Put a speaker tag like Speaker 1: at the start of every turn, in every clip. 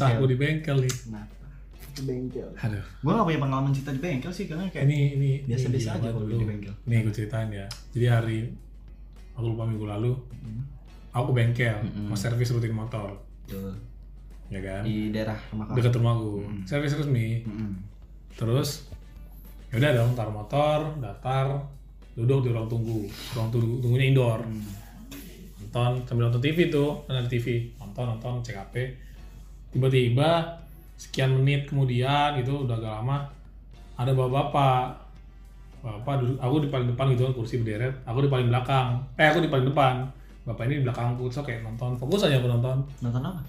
Speaker 1: soal kisahku di bengkel nih.
Speaker 2: Kenapa?
Speaker 3: Ke bengkel.
Speaker 1: Aduh,
Speaker 2: Gue gak punya pengalaman cerita di bengkel sih karena kayak
Speaker 1: ini ini
Speaker 2: Biasa-biasa aja kalau di bengkel.
Speaker 1: Nih gue ceritain ya. Jadi hari aku lupa minggu lalu, aku ke bengkel, mau servis rutin motor,
Speaker 2: Tuh,
Speaker 1: ya kan?
Speaker 2: di daerah rumah kamu.
Speaker 1: Dekat rumahku, servis resmi.
Speaker 2: Mm-mm.
Speaker 1: Terus ya udah dong taruh motor, daftar, duduk di ruang tunggu, ruang tunggu tunggunya indoor. Nonton sambil nonton TV tuh, kan ada TV, nonton nonton cek HP. Tiba-tiba sekian menit kemudian gitu udah agak lama ada bapak-bapak. Bapak duduk aku di paling depan gitu kan kursi berderet. Aku di paling belakang. Eh aku di paling depan. Bapak ini di belakangku terus kayak nonton. Fokus aja aku nonton.
Speaker 2: Nonton apa?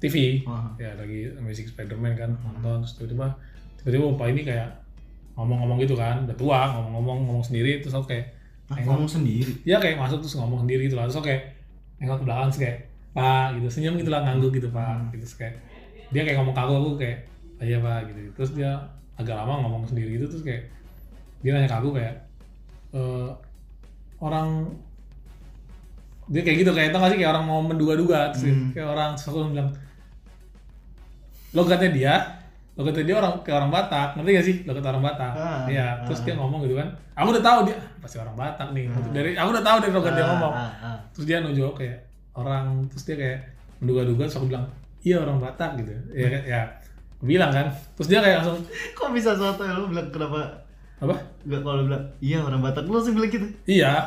Speaker 1: TV
Speaker 2: Wah.
Speaker 1: ya lagi Amazing Spider-Man kan nonton. Terus tiba-tiba tiba-tiba bapak ini kayak ngomong-ngomong gitu kan udah tua ngomong-ngomong ngomong sendiri terus aku kayak
Speaker 2: Ah, ngomong sendiri.
Speaker 1: dia kayak masuk terus ngomong sendiri gitu lah. Terus aku kayak nengok ke belakang terus kayak pak gitu senyum gitu lah ngangguk gitu pak. Gitu terus kayak dia kayak ngomong ke aku kayak "Ah, iya pak gitu terus dia agak lama ngomong sendiri gitu terus kayak dia nanya ke aku kayak "Eh, orang dia kayak gitu kayak tau gak sih kayak orang mau menduga-duga terus
Speaker 2: Hmm.
Speaker 1: kayak orang terus aku bilang logatnya dia logatnya dia orang kayak orang Batak ngerti gak sih logat orang Batak
Speaker 2: Ah,
Speaker 1: iya
Speaker 2: ah.
Speaker 1: terus dia ngomong gitu kan aku udah tahu dia pasti orang Batak nih dari aku udah tahu dari logat dia
Speaker 2: Ah,
Speaker 1: ngomong
Speaker 2: ah, ah.
Speaker 1: terus dia nunjuk kayak orang terus dia kayak menduga-duga terus aku bilang iya orang Batak gitu ya kan ya bilang kan terus dia kayak langsung
Speaker 2: Kok bisa soto ya? Lu bilang kenapa?
Speaker 1: apa
Speaker 2: Gak kalau lu bilang, iya orang Batak. Lu langsung bilang gitu.
Speaker 1: iya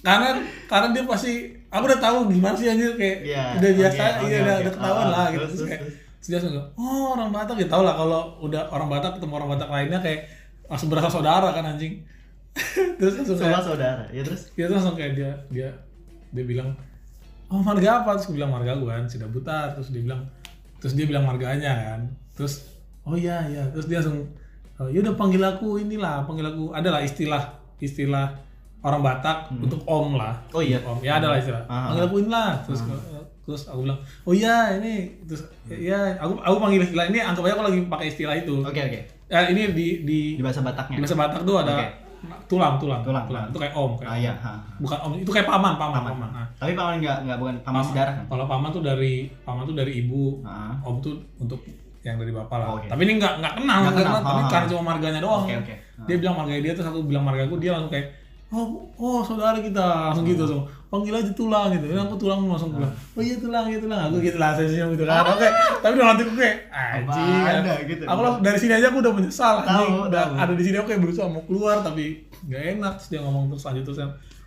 Speaker 1: karena karena dia pasti aku udah tahu gimana sih anjir kayak
Speaker 2: Iya,
Speaker 1: udah biasa
Speaker 2: oke,
Speaker 1: iya
Speaker 2: oke,
Speaker 1: udah, udah ketahuan
Speaker 2: Ah,
Speaker 1: lah
Speaker 2: terus,
Speaker 1: gitu terus,
Speaker 2: terus,
Speaker 1: kayak
Speaker 2: terus.
Speaker 1: terus dia langsung oh orang Batak ya tau lah kalau udah orang Batak ketemu orang Batak lainnya kayak langsung berasa saudara kan anjing terus langsung kayak
Speaker 2: saudara. Ya terus?
Speaker 1: dia tuh langsung kayak dia dia dia bilang oh marga apa? Terus gue bilang marga gue kan sudah buta terus dia bilang terus dia bilang marganya kan. Terus oh iya iya. Terus dia langsung oh, ya udah panggil aku inilah panggil aku. Adalah istilah istilah orang Batak untuk om lah.
Speaker 2: Oh iya.
Speaker 1: om. Ya adalah istilah.
Speaker 2: Ah.
Speaker 1: panggil aku inilah. Terus terus aku bilang oh iya ini. Terus ya aku aku panggil istilah ini anggap aja aku lagi pakai istilah itu.
Speaker 2: Oke oke.
Speaker 1: ya ini di di
Speaker 2: Di bahasa
Speaker 1: di
Speaker 2: Bataknya.
Speaker 1: bahasa Batak tuh ada
Speaker 2: Oke.
Speaker 1: Tulang tulang
Speaker 2: Tulang.
Speaker 1: itu kayak om kayak
Speaker 2: Ah iya. ha.
Speaker 1: bukan om itu kayak paman paman paman, Nah,
Speaker 2: Tapi paman nggak nggak bukan paman sejarah kan?
Speaker 1: kalau paman tuh dari paman tuh dari ibu
Speaker 2: Ah.
Speaker 1: om tuh untuk yang dari bapak lah
Speaker 2: Oke.
Speaker 1: tapi ini nggak nggak kenal
Speaker 2: nggak kenal,
Speaker 1: tapi
Speaker 2: ah.
Speaker 1: karena cuma marganya doang
Speaker 2: Oke, oke.
Speaker 1: dia bilang marganya dia terus aku bilang margaku dia langsung kayak oh oh saudara kita. Langsung gitu langsung panggil aja tulang gitu. Dan aku tulang langsung bilang oh iya tulang iya tulang. Aku gitu lah senyum gitu kan. Oke tapi dalam hatiku kayak anjing.
Speaker 2: Dah, gitu.
Speaker 1: aku langsung dari sini aja aku udah menyesal
Speaker 2: Tahu,
Speaker 1: udah
Speaker 2: tahu.
Speaker 1: ada di sini aku kayak berusaha mau keluar tapi nggak enak. Terus dia ngomong terus lanjut terus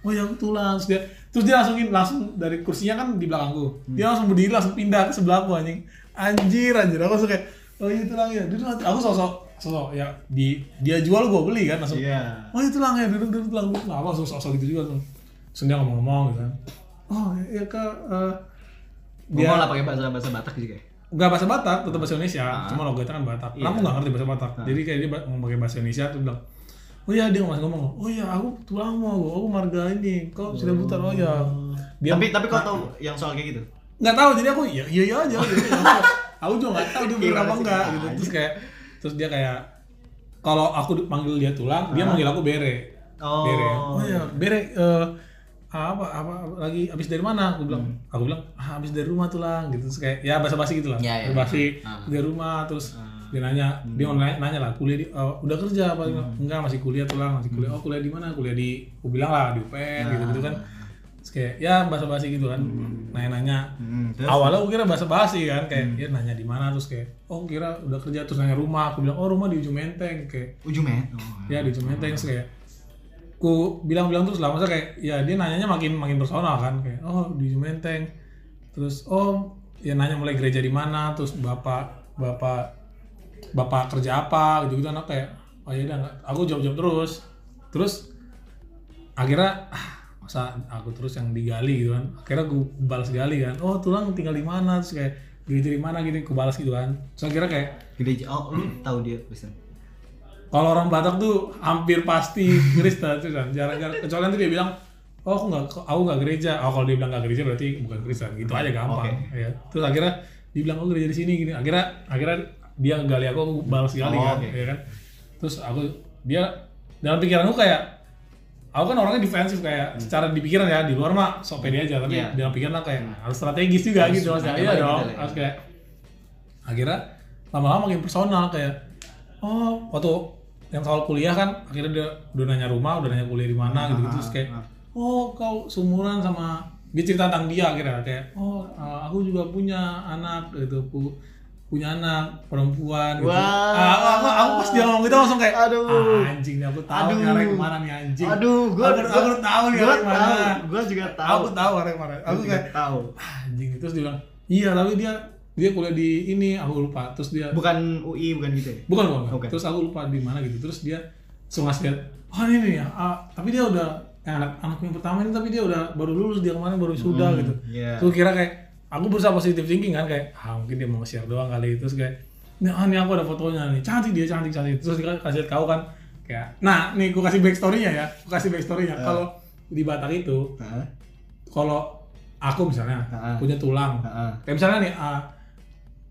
Speaker 1: oh ya aku tulang. Terus dia terus dia langsungin langsung dari kursinya kan di belakangku.
Speaker 2: Hmm.
Speaker 1: dia langsung berdiri langsung pindah ke sebelahku anjing. Anjir anjir. Aku langsung kayak oh iya tulang ya duduk aku sosok sosok ya di dia jual gua beli kan langsung
Speaker 2: Iya.
Speaker 1: oh itu tulang ya duduk duduk tulang duduk aku langsung sosok gitu juga langsung dia ngomong-ngomong gitu kan oh ya ke uh,
Speaker 2: Dia lah pakai bahasa bahasa Batak juga. ya?
Speaker 1: Enggak bahasa Batak, tetap bahasa Indonesia.
Speaker 2: Ah.
Speaker 1: Cuma logatnya kan Batak.
Speaker 2: Iya.
Speaker 1: Aku nggak ngerti bahasa Batak. Jadi kayak dia ngomong pakai bahasa Indonesia tuh bilang, oh iya dia masih ngomong, oh iya aku tulang mau, aku marga ini, kau sudah buta oh ya. Dia
Speaker 2: tapi tapi kau tahu yang soal kayak gitu?
Speaker 1: nggak tahu jadi aku iya iya iya aja. Jadi aku, juga nggak tahu dia
Speaker 2: Gimana
Speaker 1: apa enggak gitu. Terus kayak terus dia kayak kalau aku manggil dia tulang, dia manggil aku bere.
Speaker 2: Oh.
Speaker 1: Bere. Oh iya, bere eh, apa, apa apa lagi habis dari mana? Aku bilang, aku bilang ah, habis dari rumah tulang gitu. Terus kayak ya basa-basi gitu lah.
Speaker 2: Ya, ya.
Speaker 1: Basa-basi
Speaker 2: Ah.
Speaker 1: dari rumah terus dia nanya, dia mau nanya, nanya lah kuliah di oh, udah kerja apa enggak masih kuliah tulang, masih kuliah. Oh, kuliah di mana? Kuliah di aku bilang lah di UPN gitu-gitu kan. Terus kayak ya basa-basi gitu kan. Nanya-nanya.
Speaker 2: Hmm?
Speaker 1: Awalnya aku kira basa-basi kan kayak dia nanya di mana terus kayak oh kira udah kerja terus nanya rumah. Aku bilang oh rumah di ujung menteng kayak
Speaker 2: Ujung men. Oh.
Speaker 1: ya di ujung menteng terus kayak ku bilang-bilang terus lah masa kayak ya dia nanyanya makin makin personal kan kayak oh di ujung menteng terus oh ya nanya mulai gereja di mana terus bapak bapak bapak kerja apa gitu gitu anak kayak oh ya udah aku jawab jawab terus terus akhirnya masa aku terus yang digali gitu kan. Akhirnya gue balas gali kan. Oh tulang tinggal di mana? Terus kayak gereja di mana? gini aku balas gitu kan. Terus akhirnya kayak
Speaker 2: Gereja. Oh, lu tahu dia Kristen.
Speaker 1: kalau orang Batak tuh hampir pasti Kristen tuh kan. Jarang-jarang kecuali nanti dia bilang oh aku nggak aku nggak gereja. Oh kalau dia bilang nggak gereja berarti bukan Kristen. Gitu aja gampang. Ya. Terus akhirnya dia bilang oh gereja di sini gini akhirnya akhirnya dia gali aku aku balas gali
Speaker 2: Oh,
Speaker 1: kan
Speaker 2: oke.
Speaker 1: ya kan. Terus aku dia dalam pikiranku kayak aku kan orangnya defensif kayak secara di pikiran ya di luar mah sok pede aja tapi
Speaker 2: Iya.
Speaker 1: dalam pikiran lah kayak harus strategis juga
Speaker 2: Harus
Speaker 1: gitu maksudnya
Speaker 2: ada
Speaker 1: iya dong
Speaker 2: gitu lah.
Speaker 1: harus kayak akhirnya lama-lama makin personal kayak oh waktu yang soal kuliah kan akhirnya dia udah nanya rumah udah nanya kuliah di mana gitu gitu terus kayak
Speaker 2: ah.
Speaker 1: oh kau sumuran sama dia cerita tentang dia akhirnya kayak oh aku juga punya anak gitu pu punya anak perempuan gitu.
Speaker 2: Wah.
Speaker 1: Ah, aku, aku, aku pas dia ngomong gitu langsung kayak
Speaker 2: Aduh.
Speaker 1: "Ah, anjing nih aku tahu
Speaker 2: Aduh.
Speaker 1: arah ke mana nih anjing
Speaker 2: Aduh, gua
Speaker 1: aku, aku tahu nih
Speaker 2: gua
Speaker 1: arah ke
Speaker 2: mana gua juga tahu.
Speaker 1: aku tahu arah ke mana
Speaker 2: Aku
Speaker 1: aku
Speaker 2: juga
Speaker 1: kayak
Speaker 2: tahu.
Speaker 1: "Ah, anjing terus dia bilang iya tapi dia dia kuliah di ini aku lupa terus dia
Speaker 2: Bukan UI, bukan gitu ya?
Speaker 1: bukan bukan.
Speaker 2: Oke.
Speaker 1: terus aku lupa di mana gitu terus dia langsung ngasih lihat oh ini nih ya ah, tapi dia udah anak anakku yang pertama ini tapi dia udah baru lulus dia kemarin baru sudah
Speaker 2: Hmm,
Speaker 1: gitu
Speaker 2: iya.
Speaker 1: terus kira kayak aku berusaha positive thinking kan kayak ah mungkin dia mau share doang kali terus kayak nih ah nih aku ada fotonya nih cantik dia cantik cantik terus kasih lihat kau kan kayak nah nih aku kasih backstory-nya ya aku kasih backstory-nya
Speaker 2: Eh.
Speaker 1: kalau di Batak itu
Speaker 2: Heeh.
Speaker 1: kalau aku misalnya
Speaker 2: Heeh.
Speaker 1: punya tulang
Speaker 2: Heeh.
Speaker 1: kayak misalnya nih ah,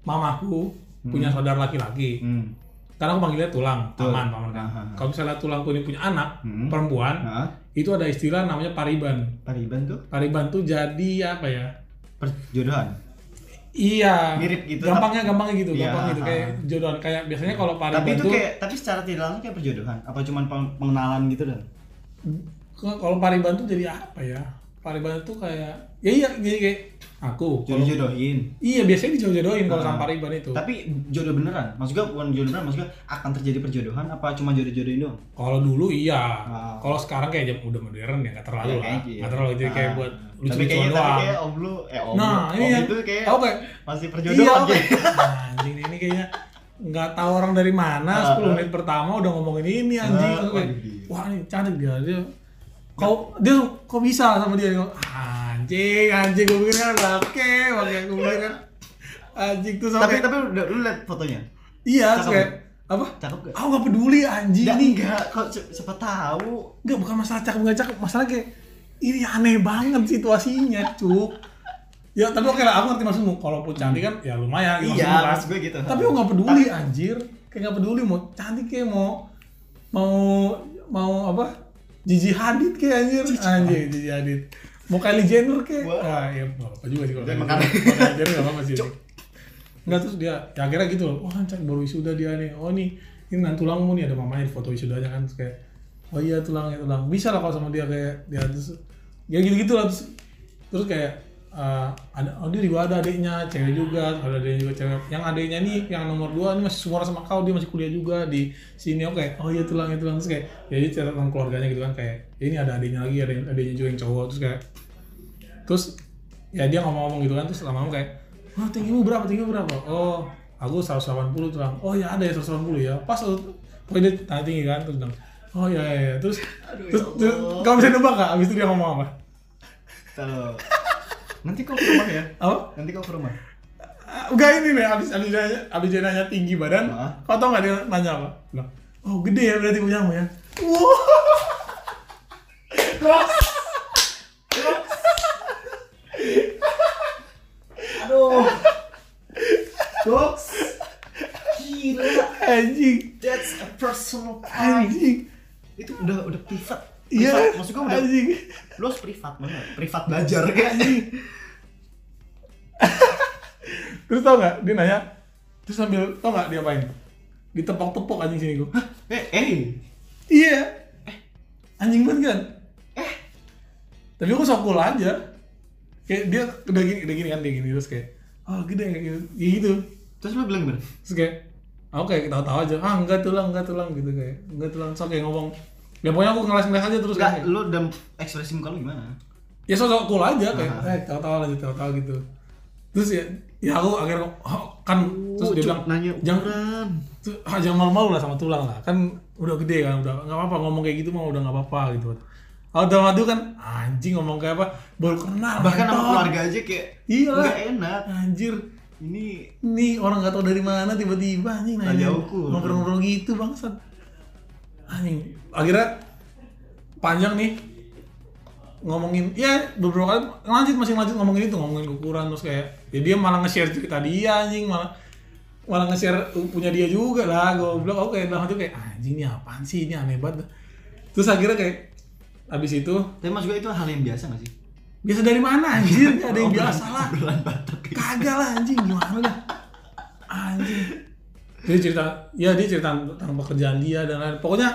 Speaker 1: mamaku punya saudara laki-laki
Speaker 2: Hmm.
Speaker 1: karena aku panggilnya tulang,
Speaker 2: Betul.
Speaker 1: paman, paman kan.
Speaker 2: Aha.
Speaker 1: Kalau misalnya tulangku ini punya anak,
Speaker 2: Hmm.
Speaker 1: perempuan,
Speaker 2: Heeh.
Speaker 1: itu ada istilah namanya pariban.
Speaker 2: Pariban tuh
Speaker 1: Pariban tuh jadi apa ya?
Speaker 2: Perjodohan.
Speaker 1: Iya.
Speaker 2: Mirip gitu,
Speaker 1: Gampangnya, gampangnya gitu,
Speaker 2: Iya,
Speaker 1: gampang gitu kayak jodohan. Kayak biasanya kalau pariban
Speaker 2: Tapi itu kayak tapi secara tidak langsung kayak perjodohan. Apa cuman peng- pengenalan gitu dan?
Speaker 1: kalau pariban tuh jadi apa ya? Pariban tuh kayak, ya iya, jadi kayak aku.
Speaker 2: Jadi jodohin.
Speaker 1: Iya, biasanya dijodoh-jodohin kalau
Speaker 2: Ah.
Speaker 1: sama pariban itu.
Speaker 2: Tapi jodoh beneran. Maksud gua bukan jodoh beneran, maksud gua akan terjadi perjodohan apa cuma jodoh-jodohin doang?
Speaker 1: Kalau dulu iya,
Speaker 2: Ah.
Speaker 1: kalau sekarang kayak jam udah modern ya nggak terlalu
Speaker 2: Ya,
Speaker 1: lah,
Speaker 2: kayaknya iya.
Speaker 1: nggak terlalu jadi kayak
Speaker 2: Ah.
Speaker 1: buat
Speaker 2: tapi
Speaker 1: lucu-lucuan
Speaker 2: kayaknya tapi
Speaker 1: doang.
Speaker 2: kayak om lu eh om
Speaker 1: Nah,
Speaker 2: om
Speaker 1: yang
Speaker 2: itu kayak
Speaker 1: kayak
Speaker 2: masih
Speaker 1: Iya,
Speaker 2: perjodohan kayak.
Speaker 1: anjing ini kayaknya nggak tahu orang dari mana.
Speaker 2: Ah,
Speaker 1: 10
Speaker 2: ah.
Speaker 1: menit pertama udah ngomongin ini anjing.
Speaker 2: Ah,
Speaker 1: kayak,
Speaker 2: dia.
Speaker 1: Wah, ini cantik dia. Dia kau dia kok bisa sama dia? Kau, Anjing, anjing gue pikir kan laki, makanya gue pikir kan anjing tuh
Speaker 2: tapi
Speaker 1: sampai
Speaker 2: tapi lu, lu lihat fotonya.
Speaker 1: iya
Speaker 2: cakep
Speaker 1: kayak apa?
Speaker 2: Cakep gak?
Speaker 1: Aku nggak peduli anjing nih.
Speaker 2: enggak, kok siapa tahu.
Speaker 1: Enggak, bukan masalah cakep nggak cakep, masalah kayak ini aneh banget situasinya, cuk. Ya, tapi oke lah, aku ngerti maksudmu. Kalaupun cantik kan, ya lumayan.
Speaker 2: Iya, maksud gue gitu.
Speaker 1: Tapi aku nggak peduli, anjir. Kayak nggak peduli mau cantik kayak mau mau mau apa? Gigi Hadid kayak anjir, anjir Gigi Hadid. Mau Kylie Jenner
Speaker 2: Wah.
Speaker 1: ah ya nggak apa juga sih kalau Kylie
Speaker 2: makan.
Speaker 1: Jenner. Nggak apa-apa sih. Enggak terus dia, ya akhirnya gitu loh, wah cak baru wisuda dia nih, oh nih, ini nanti tulangmu nih ada mamanya di foto wisudanya kan, terus kayak, oh iya tulangnya tulang, bisa lah kalau sama dia kayak, dia terus, ya gitu gitu lah, terus, terus kayak, eh, ada, oh dia juga ada adiknya, cewek juga, ada adiknya juga cewek, yang adiknya nih, yang nomor dua ini masih semua sama kau, dia masih kuliah juga di sini, oke, oh iya tulangnya tulang, terus kayak, ya dia cerita tentang keluarganya gitu kan, kayak, ya ini ada adiknya lagi, ada adiknya juga yang cowok, terus kayak, terus ya dia ngomong-ngomong gitu kan terus lama-lama kayak oh tinggimu berapa tinggimu berapa? Oh aku 180 tuh Bang. oh ya ada ya 180 ya. Pas pokoknya dia tanya tinggi kan terus bilang oh ya ya, ya. terus
Speaker 2: Aduh, ya
Speaker 1: terus, terus kamu bisa nebak gak abis itu dia ngomong apa?
Speaker 2: Kalau nanti kau ke rumah ya.
Speaker 1: apa
Speaker 2: Nanti kau ke rumah.
Speaker 1: Ah, enggak ini nih abis abis dia nanya, abis dia nanya tinggi badan
Speaker 2: Hah?
Speaker 1: kau tau gak dia nanya apa bilang oh gede ya berarti punyamu ya wow
Speaker 2: Aduh. Dogs. Gila.
Speaker 1: anjing
Speaker 2: That's a personal crime.
Speaker 1: anjing
Speaker 2: Itu udah udah privat.
Speaker 1: Iya.
Speaker 2: Maksud gue udah
Speaker 1: anjing
Speaker 2: lu harus privat banget. Privat belajar kayak
Speaker 1: Terus tau gak, dia nanya, terus sambil, tau gak dia apain? Ditepok-tepok anjing sini gue.
Speaker 2: Eh, eh.
Speaker 1: Iya. Anjing banget kan? Tapi aku sok cool aja. Kayak dia udah gini, udah gini kan, dia gini terus kayak, oh gede kayak gitu. Ya gitu.
Speaker 2: Terus lu bilang gimana?
Speaker 1: Terus kayak, aku kayak ketawa-tawa aja, ah enggak tulang, enggak tulang gitu kayak, enggak tulang. So kayak ngomong, ya pokoknya aku ngeles-ngeles aja terus
Speaker 2: Enggak,
Speaker 1: kan.
Speaker 2: lu dan ekspresi muka lu gimana?
Speaker 1: Ya sok cool aja kayak, eh tawa-tawa aja, tawa-tawa gitu. Terus ya, ya aku akhirnya, oh, kan, terus dia bilang,
Speaker 2: nanya
Speaker 1: jangan. Tuh, ah, jangan malu-malu lah sama tulang lah kan udah gede kan udah nggak apa-apa ngomong kayak gitu mah udah nggak apa-apa gitu kalau dalam hati kan anjing ngomong kayak apa baru kenal
Speaker 2: Bahkan sama keluarga aja kayak
Speaker 1: Iya
Speaker 2: nggak enak.
Speaker 1: anjir
Speaker 2: Ini
Speaker 1: nih orang nggak tahu dari mana tiba-tiba anjing nanya
Speaker 2: jauhku.
Speaker 1: ngobrol-ngobrol gitu bangsat anjing. Akhirnya panjang nih. Ngomongin ya beberapa kali lanjut masih lanjut ngomongin itu ngomongin ukuran terus kayak ya dia malah nge-share cerita dia anjing malah malah nge-share punya dia juga lah gue bilang oke dalam hati kayak anjing ini apaan sih? Ini aneh banget. Terus akhirnya kayak habis itu
Speaker 2: Tapi mas juga itu hal yang biasa gak sih?
Speaker 1: biasa dari mana anjir? Gak ada yang biasa lah.
Speaker 2: Batak.
Speaker 1: kagak lah anjing. Gimana dah anjing dia cerita ya dia cerita tentang pekerjaan dia dan lain pokoknya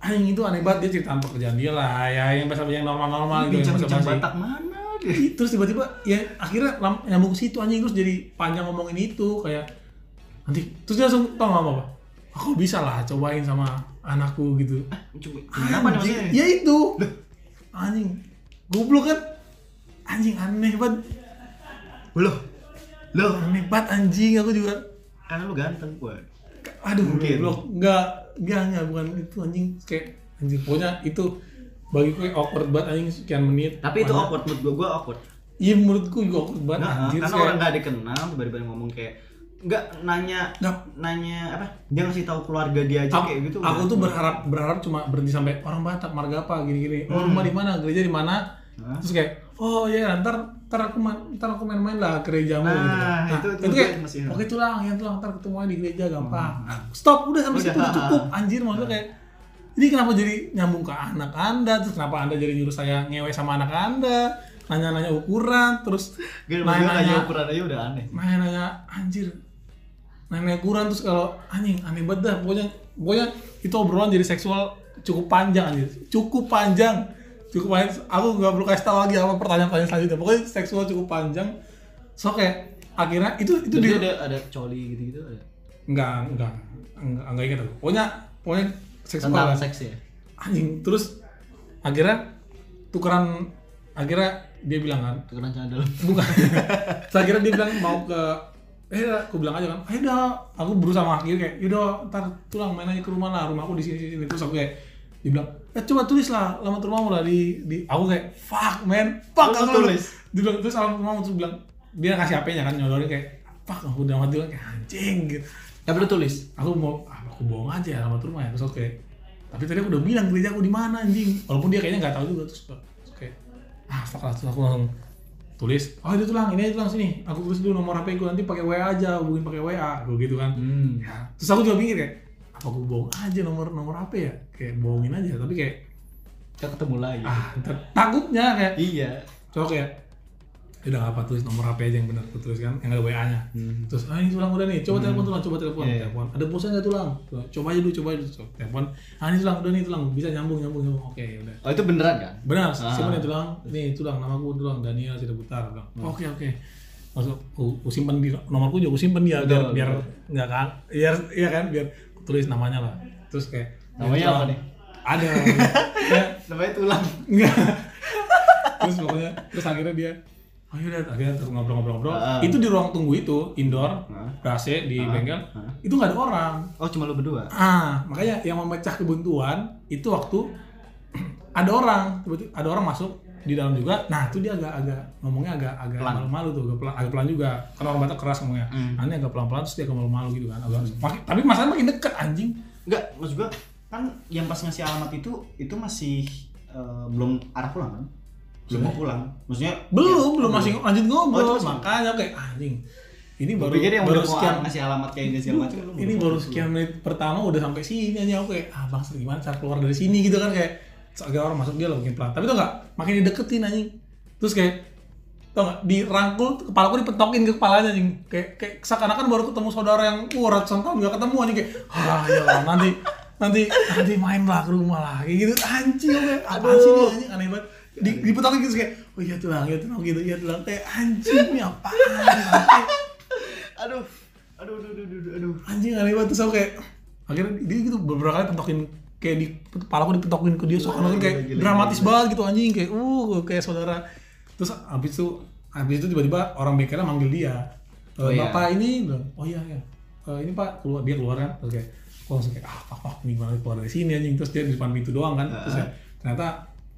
Speaker 1: anjing itu aneh banget dia cerita tentang pekerjaan dia lah ya yang biasa yang normal-normal gitu yang basa-basi.
Speaker 2: Batak mana dia?
Speaker 1: Terus tiba-tiba ya akhirnya nyambung ke situ anjing terus jadi panjang ngomongin itu kayak nanti terus dia langsung tau gak apa aku bisa lah cobain sama anakku gitu.
Speaker 2: Coba, nih
Speaker 1: Anjing,
Speaker 2: maksudnya?
Speaker 1: ya itu. Anjing goblok kan? Anjing aneh banget.
Speaker 2: Loh, loh,
Speaker 1: aneh banget anjing aku juga
Speaker 2: karena lu ganteng gue.
Speaker 1: aduh
Speaker 2: Mungkin.
Speaker 1: goblok enggak enggak enggak bukan itu anjing kayak anjing pokoknya itu bagi gue awkward banget anjing sekian menit
Speaker 2: Tapi itu awkward menurut gue, gue awkward.
Speaker 1: iya menurutku juga awkward banget
Speaker 2: Nah,
Speaker 1: anjir
Speaker 2: karena
Speaker 1: kayak-
Speaker 2: orang gak dikenal tiba-tiba ngomong kayak nggak nanya
Speaker 1: Nggak.
Speaker 2: nanya apa dia ngasih tahu keluarga dia aja
Speaker 1: aku,
Speaker 2: kayak gitu
Speaker 1: aku tuh berharap berharap cuma berhenti sampai orang Batak marga apa gini-gini oh rumah di mana gereja di mana
Speaker 2: Hah?
Speaker 1: terus kayak oh ya ntar ntar aku main ntar aku main-main lah ke gerejamu.
Speaker 2: Nah,
Speaker 1: gitu. kan.
Speaker 2: itu- itu
Speaker 1: kayak
Speaker 2: gue masih-
Speaker 1: oke tulang ya tulang ntar ketemu di gereja gampang. Stop udah sampai situ udah
Speaker 2: ah,
Speaker 1: cukup. anjir maksudnya kayak ini kenapa jadi nyambung ke anak anda? Terus kenapa anda jadi nyuruh saya ngewe sama anak anda? Nanya-nanya ukuran terus nanya-nanya
Speaker 2: ukuran aja udah aneh.
Speaker 1: nanya-nanya anjir nanya ukuran terus kalau anjing aneh banget dah. Pokoknya pokoknya itu obrolan jadi seksual cukup panjang anjir. Cukup panjang cukup panjang aku nggak perlu kasih tahu lagi apa pertanyaan-pertanyaan selanjutnya. Pokoknya seksual cukup panjang. So kayak akhirnya itu itu
Speaker 2: Jadi
Speaker 1: dia
Speaker 2: ada ada coli gitu-gitu ada?
Speaker 1: Enggak enggak enggak enggak ingat aku. Pokoknya pokoknya seksual
Speaker 2: tentang
Speaker 1: kan.
Speaker 2: seks ya?
Speaker 1: Anjing terus akhirnya tukeran akhirnya dia bilang kan
Speaker 2: tukeran cadel
Speaker 1: bukan. Saya kira dia bilang mau ke eh aku bilang aja kan ayo dah aku berusaha mengakhiri kayak yaudah ntar tulang main aja ke rumah lah rumahku di sini sini. Terus aku kayak dia bilang eh coba tulis lah alamat rumahmu lah di di aku kayak fuck man fuck aku
Speaker 2: tulis?
Speaker 1: bilang terus alamat rumahmu terus bilang dia kasih HP-nya kan nyodorin kayak fuck aku udah mati kayak anjing gitu.
Speaker 2: Tapi lu tulis?
Speaker 1: Aku mau ah, aku bohong aja ya alamat rumah ya terus oke. Tapi tadi aku udah bilang gereja aku di mana anjing. Walaupun dia kayaknya nggak tahu juga terus terus kayak ah fuck lah terus aku langsung tulis oh itu tulang ini aja tulang sini. Aku tulis dulu nomor HP ku nanti pakai WA aja hubungin pakai WA aku gitu kan.
Speaker 2: Hmm.
Speaker 1: ya. terus aku juga mikir kayak apa aku bohong aja nomor nomor HP ya kayak bohongin aja tapi kayak
Speaker 2: kita ketemu lagi.
Speaker 1: Ah takutnya kayak
Speaker 2: iya.
Speaker 1: kayak "Ya udah apa tulis nomor HP aja yang benar tulis kan yang ada WA nya.
Speaker 2: Hmm.
Speaker 1: terus ah ini tulang udah nih coba telepon tulang coba telepon
Speaker 2: Iya, iya.
Speaker 1: telepon. Ada pulsa nggak tulang? Coba aja dulu coba aja dulu Coba telepon. Ah ini tulang udah nih tulang bisa nyambung nyambung nyambung. Oke ya udah.
Speaker 2: Oh itu beneran kan?
Speaker 1: Benar
Speaker 2: Ah.
Speaker 1: siapa nih tulang? Nih tulang namaku tulang Daniel Sida Putar bilang. Oke oke. Maksud aku, aku simpen di nomorku juga aku simpen dia biar
Speaker 2: Betul,
Speaker 1: biar nggak kan biar iya kan biar tulis namanya lah. Terus kayak
Speaker 2: Namanya
Speaker 1: tulang.
Speaker 2: apa nih?
Speaker 1: ada ya,
Speaker 2: namanya tulang
Speaker 1: Enggak. terus pokoknya terus akhirnya dia oh yaudah akhirnya terus ngobrol-ngobrol-ngobrol
Speaker 2: Ah.
Speaker 1: itu di ruang tunggu itu indoor
Speaker 2: Ah.
Speaker 1: AC di
Speaker 2: Ah.
Speaker 1: bengkel
Speaker 2: Ah.
Speaker 1: itu nggak ada orang
Speaker 2: oh cuma lu berdua
Speaker 1: ah makanya yang memecah kebuntuan itu waktu ada orang tiba-tiba ada orang masuk di dalam juga nah itu dia agak agak ngomongnya agak agak
Speaker 2: Pelan.
Speaker 1: malu-malu tuh agak pelan, agak pelan juga karena orang Batak keras ngomongnya
Speaker 2: Hmm.
Speaker 1: nah, ini agak pelan-pelan terus dia agak malu-malu gitu kan agak, makin- tapi masalahnya makin deket anjing
Speaker 2: enggak maksud gua kan yang pas ngasih alamat itu itu masih eh, belum arah pulang kan? Belum mau pulang. Maksudnya
Speaker 1: belum
Speaker 2: ya,
Speaker 1: belum masih lanjut
Speaker 2: Oh,
Speaker 1: ngobrol
Speaker 2: masih-
Speaker 1: makanya kayak anjing ini baru
Speaker 2: pikir yang
Speaker 1: baru sekian
Speaker 2: ngasih alamat kayak ini segala macam
Speaker 1: ini baru sekian menit pertama udah sampai sini. Aja aku kayak ah bang gimana cara keluar dari sini? Gitu kan kayak agak orang masuk dia lah mungkin pelan tapi tuh nggak makin dideketin anjing. Terus kayak tau nggak dirangkul kepalaku dipetokin ke kepalanya anjing. Kayak kayak seakan-akan baru ketemu saudara yang uh ratusan tahun nggak ketemu anjing. Kayak ah ya nanti nanti nanti main lah ke rumah lah. Kayak gitu. Anjing kayak apa sih ini anjing? Aneh banget. Di, dipetokin gitu kayak oh iya tulang iya tulang gitu iya tulang kayak anjing ini apaan bangke?
Speaker 2: aduh. Aduh aduh aduh aduh, aduh.
Speaker 1: anjing aneh banget. Terus aku kayak akhirnya dia gitu beberapa kali pentokin kayak di kepala aku dipetokin ke dia soalnya kayak
Speaker 2: gila,
Speaker 1: dramatis
Speaker 2: gila.
Speaker 1: banget gitu anjing. Kayak uh kayak saudara. Terus habis itu habis itu tiba-tiba orang bengkelnya manggil dia. "Eh,
Speaker 2: Oh, iya.
Speaker 1: bapak ini? Bilang oh iya ya "Eh, ini pak keluar dia keluar kan? Terus kayak aku langsung kayak ah fuck fuck gimana keluar dari sini anjing. Terus dia di depan pintu doang kan. Terus kayak, ternyata